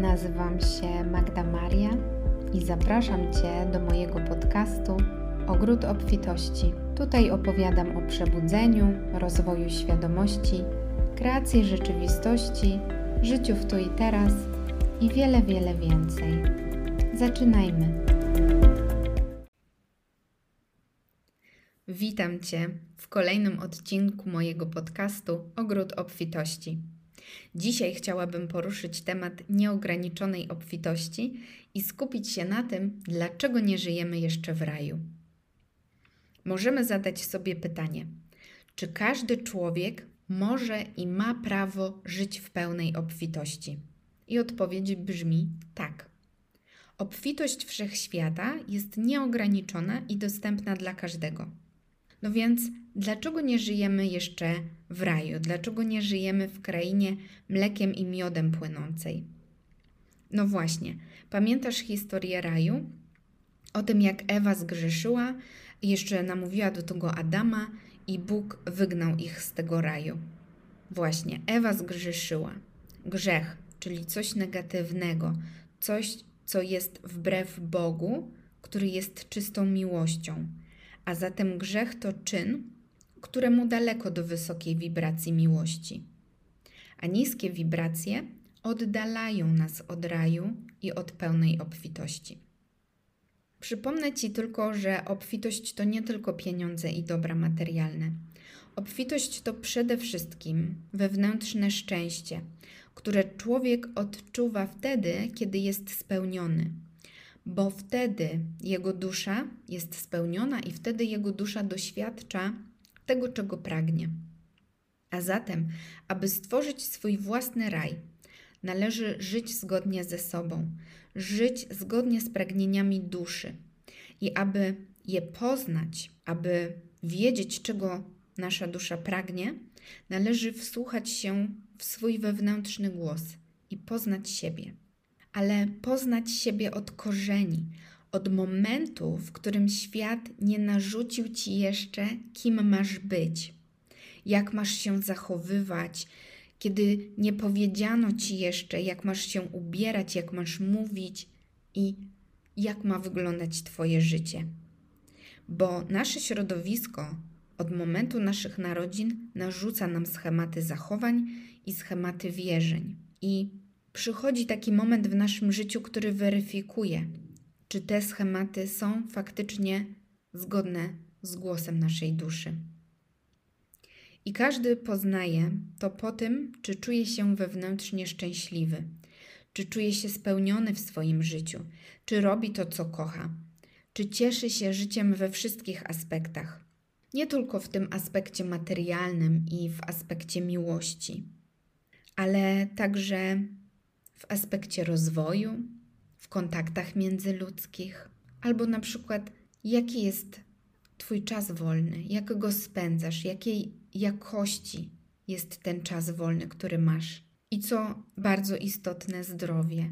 Nazywam się Magda Maria i zapraszam Cię do mojego podcastu Ogród Obfitości. Tutaj opowiadam o przebudzeniu, rozwoju świadomości, kreacji rzeczywistości, życiu w tu i teraz i wiele, wiele więcej. Zaczynajmy. Witam Cię w kolejnym odcinku mojego podcastu Ogród Obfitości. Dzisiaj chciałabym poruszyć temat nieograniczonej obfitości i skupić się na tym, dlaczego nie żyjemy jeszcze w raju. Możemy zadać sobie pytanie: czy każdy człowiek może i ma prawo żyć w pełnej obfitości? I odpowiedź brzmi tak. Obfitość wszechświata jest nieograniczona i dostępna dla każdego. No więc dlaczego nie żyjemy jeszcze w raju? Dlaczego nie żyjemy w krainie mlekiem i miodem płynącej? No właśnie, pamiętasz historię raju? O tym, jak Ewa zgrzeszyła, jeszcze namówiła do tego Adama i Bóg wygnał ich z tego raju. Właśnie, Ewa zgrzeszyła. Grzech, czyli coś negatywnego, coś, co jest wbrew Bogu, który jest czystą miłością a zatem grzech to czyn, któremu daleko do wysokiej wibracji miłości. A niskie wibracje oddalają nas od raju i od pełnej obfitości. Przypomnę Ci tylko, że obfitość to nie tylko pieniądze i dobra materialne. Obfitość to przede wszystkim wewnętrzne szczęście, które człowiek odczuwa wtedy, kiedy jest spełniony, bo wtedy jego dusza jest spełniona i wtedy jego dusza doświadcza tego, czego pragnie. A zatem, aby stworzyć swój własny raj, należy żyć zgodnie ze sobą, żyć zgodnie z pragnieniami duszy. I aby je poznać, aby wiedzieć, czego nasza dusza pragnie, należy wsłuchać się w swój wewnętrzny głos i poznać siebie ale poznać siebie od korzeni, od momentu, w którym świat nie narzucił ci jeszcze, kim masz być, jak masz się zachowywać, kiedy nie powiedziano ci jeszcze, jak masz się ubierać, jak masz mówić i jak ma wyglądać Twoje życie. Bo nasze środowisko od momentu naszych narodzin narzuca nam schematy zachowań i schematy wierzeń. I przychodzi taki moment w naszym życiu, który weryfikuje, czy te schematy są faktycznie zgodne z głosem naszej duszy. I każdy poznaje to po tym, czy czuje się wewnętrznie szczęśliwy, czy czuje się spełniony w swoim życiu, czy robi to, co kocha, czy cieszy się życiem we wszystkich aspektach. Nie tylko w tym aspekcie materialnym i w aspekcie miłości, ale także w aspekcie rozwoju, w kontaktach międzyludzkich, albo na przykład jaki jest Twój czas wolny, jak go spędzasz, jakiej jakości jest ten czas wolny, który masz. I co bardzo istotne, zdrowie.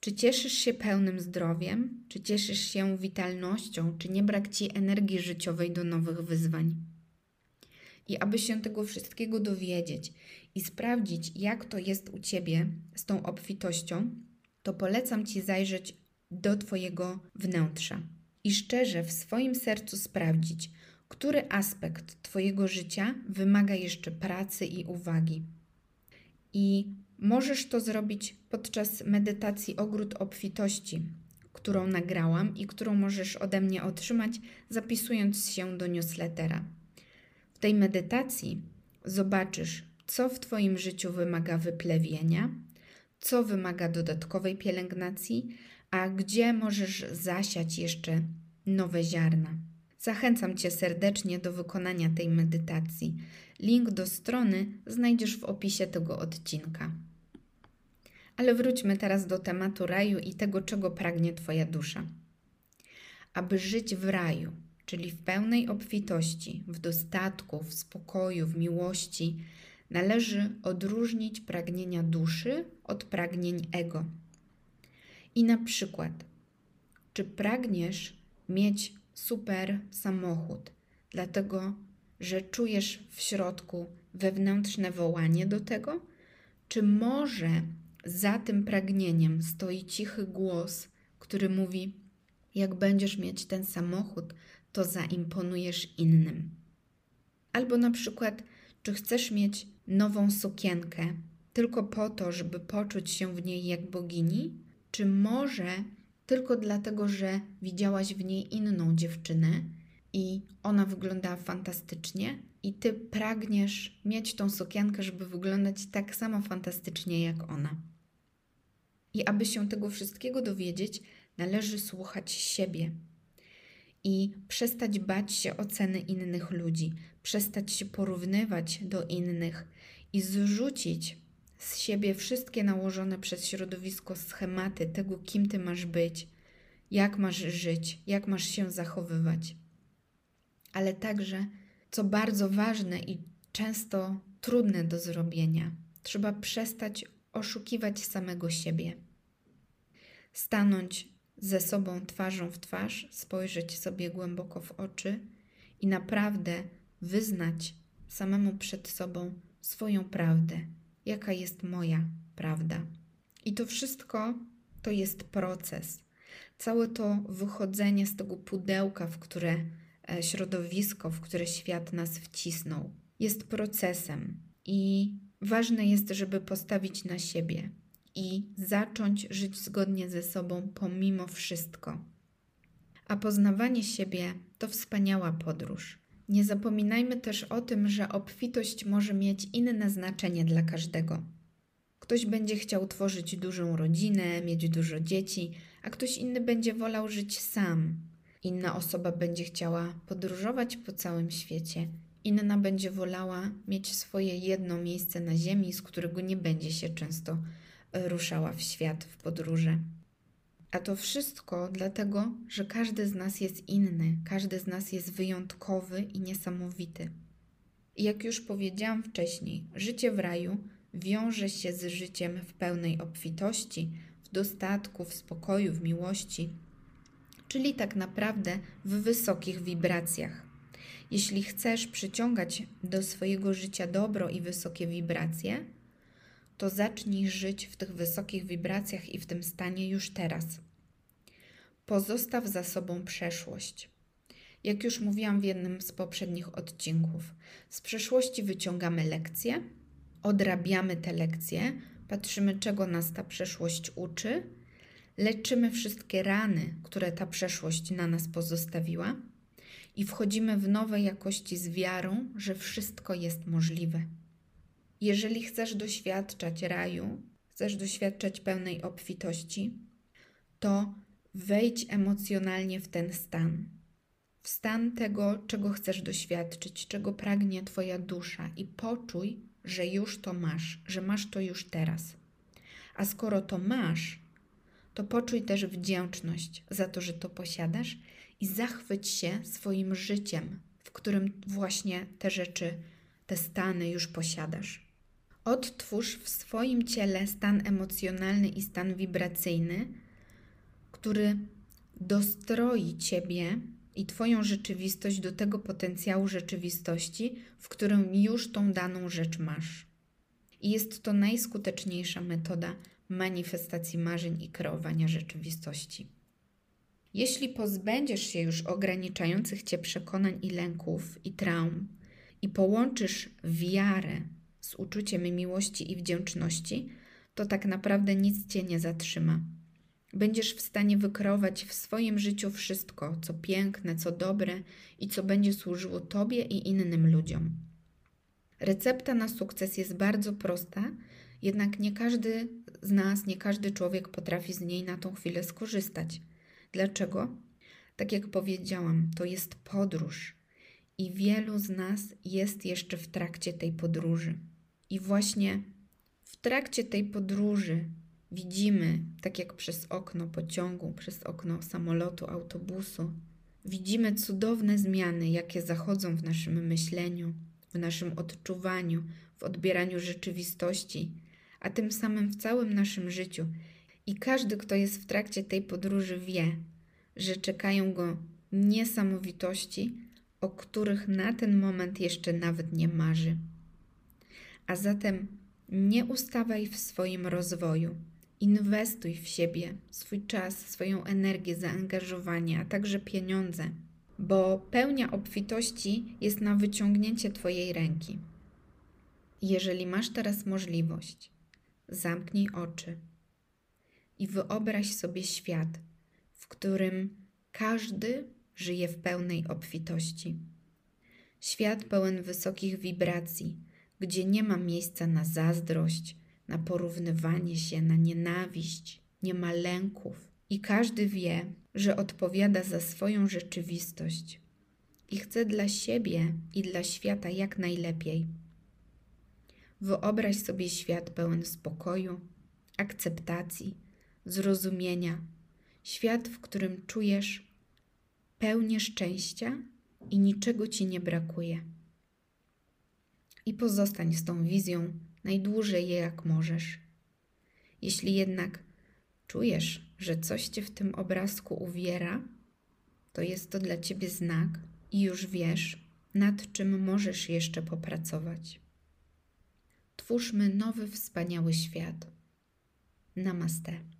Czy cieszysz się pełnym zdrowiem, czy cieszysz się witalnością, czy nie brak ci energii życiowej do nowych wyzwań? I aby się tego wszystkiego dowiedzieć i sprawdzić, jak to jest u ciebie z tą obfitością, to polecam ci zajrzeć do Twojego wnętrza i szczerze w swoim sercu sprawdzić, który aspekt Twojego życia wymaga jeszcze pracy i uwagi. I możesz to zrobić podczas medytacji Ogród Obfitości, którą nagrałam i którą możesz ode mnie otrzymać, zapisując się do newslettera. W tej medytacji zobaczysz, co w Twoim życiu wymaga wyplewienia, co wymaga dodatkowej pielęgnacji, a gdzie możesz zasiać jeszcze nowe ziarna. Zachęcam Cię serdecznie do wykonania tej medytacji. Link do strony znajdziesz w opisie tego odcinka. Ale wróćmy teraz do tematu raju i tego, czego pragnie Twoja dusza. Aby żyć w raju, czyli w pełnej obfitości, w dostatku, w spokoju, w miłości, należy odróżnić pragnienia duszy od pragnień ego. I na przykład, czy pragniesz mieć super samochód, dlatego że czujesz w środku wewnętrzne wołanie do tego, czy może za tym pragnieniem stoi cichy głos, który mówi: Jak będziesz mieć ten samochód, to zaimponujesz innym. Albo na przykład, czy chcesz mieć nową sukienkę tylko po to, żeby poczuć się w niej jak bogini, czy może tylko dlatego, że widziałaś w niej inną dziewczynę i ona wyglądała fantastycznie, i ty pragniesz mieć tą sukienkę, żeby wyglądać tak samo fantastycznie jak ona. I aby się tego wszystkiego dowiedzieć, należy słuchać siebie i przestać bać się oceny innych ludzi, przestać się porównywać do innych i zrzucić z siebie wszystkie nałożone przez środowisko schematy tego, kim ty masz być, jak masz żyć, jak masz się zachowywać. Ale także, co bardzo ważne i często trudne do zrobienia, trzeba przestać oszukiwać samego siebie. Stanąć ze sobą twarzą w twarz, spojrzeć sobie głęboko w oczy i naprawdę wyznać samemu przed sobą swoją prawdę, jaka jest moja prawda. I to wszystko to jest proces. Całe to wychodzenie z tego pudełka, w które e, środowisko, w które świat nas wcisnął, jest procesem i ważne jest, żeby postawić na siebie i zacząć żyć zgodnie ze sobą pomimo wszystko. A poznawanie siebie to wspaniała podróż. Nie zapominajmy też o tym, że obfitość może mieć inne znaczenie dla każdego. Ktoś będzie chciał tworzyć dużą rodzinę, mieć dużo dzieci, a ktoś inny będzie wolał żyć sam. Inna osoba będzie chciała podróżować po całym świecie, inna będzie wolała mieć swoje jedno miejsce na ziemi, z którego nie będzie się często ruszała w świat, w podróże. A to wszystko dlatego, że każdy z nas jest inny, każdy z nas jest wyjątkowy i niesamowity. Jak już powiedziałam wcześniej, życie w raju wiąże się z życiem w pełnej obfitości, w dostatku, w spokoju, w miłości, czyli tak naprawdę w wysokich wibracjach. Jeśli chcesz przyciągać do swojego życia dobro i wysokie wibracje, to zacznij żyć w tych wysokich wibracjach i w tym stanie już teraz. Pozostaw za sobą przeszłość. Jak już mówiłam w jednym z poprzednich odcinków, z przeszłości wyciągamy lekcje, odrabiamy te lekcje, patrzymy, czego nas ta przeszłość uczy, leczymy wszystkie rany, które ta przeszłość na nas pozostawiła i wchodzimy w nowe jakości z wiarą, że wszystko jest możliwe. Jeżeli chcesz doświadczać raju, chcesz doświadczać pełnej obfitości, to wejdź emocjonalnie w ten stan. W stan tego, czego chcesz doświadczyć, czego pragnie Twoja dusza i poczuj, że już to masz, że masz to już teraz. A skoro to masz, to poczuj też wdzięczność za to, że to posiadasz i zachwyć się swoim życiem, w którym właśnie te rzeczy, te stany już posiadasz. Odtwórz w swoim ciele stan emocjonalny i stan wibracyjny, który dostroi Ciebie i Twoją rzeczywistość do tego potencjału rzeczywistości, w którym już tą daną rzecz masz. I jest to najskuteczniejsza metoda manifestacji marzeń i kreowania rzeczywistości. Jeśli pozbędziesz się już ograniczających cię przekonań i lęków i traum i połączysz wiarę z uczuciem miłości i wdzięczności, to tak naprawdę nic cię nie zatrzyma. Będziesz w stanie wykreować w swoim życiu wszystko, co piękne, co dobre i co będzie służyło Tobie i innym ludziom. Recepta na sukces jest bardzo prosta, jednak nie każdy z nas, nie każdy człowiek potrafi z niej na tą chwilę skorzystać. Dlaczego? Tak jak powiedziałam, to jest podróż i wielu z nas jest jeszcze w trakcie tej podróży. I właśnie w trakcie tej podróży widzimy, tak jak przez okno pociągu, przez okno samolotu, autobusu, widzimy cudowne zmiany, jakie zachodzą w naszym myśleniu, w naszym odczuwaniu, w odbieraniu rzeczywistości, a tym samym w całym naszym życiu. I każdy, kto jest w trakcie tej podróży, wie, że czekają go niesamowitości, o których na ten moment jeszcze nawet nie marzy. A zatem Nie ustawaj w swoim rozwoju. Inwestuj w siebie, swój czas, swoją energię, zaangażowanie, a także pieniądze, bo pełnia obfitości jest na wyciągnięcie Twojej ręki. Jeżeli masz teraz możliwość, zamknij oczy i wyobraź sobie świat, w którym każdy żyje w pełnej obfitości. Świat pełen wysokich wibracji, gdzie nie ma miejsca na zazdrość, na porównywanie się, na nienawiść, nie ma lęków i każdy wie, że odpowiada za swoją rzeczywistość i chce dla siebie i dla świata jak najlepiej. Wyobraź sobie świat pełen spokoju, akceptacji, zrozumienia, świat, w którym czujesz pełnię szczęścia i niczego ci nie brakuje. I pozostań z tą wizją najdłużej jak możesz. Jeśli jednak czujesz, że coś cię w tym obrazku uwiera, to jest to dla ciebie znak i już wiesz, nad czym możesz jeszcze popracować. Twórzmy nowy, wspaniały świat. Namaste.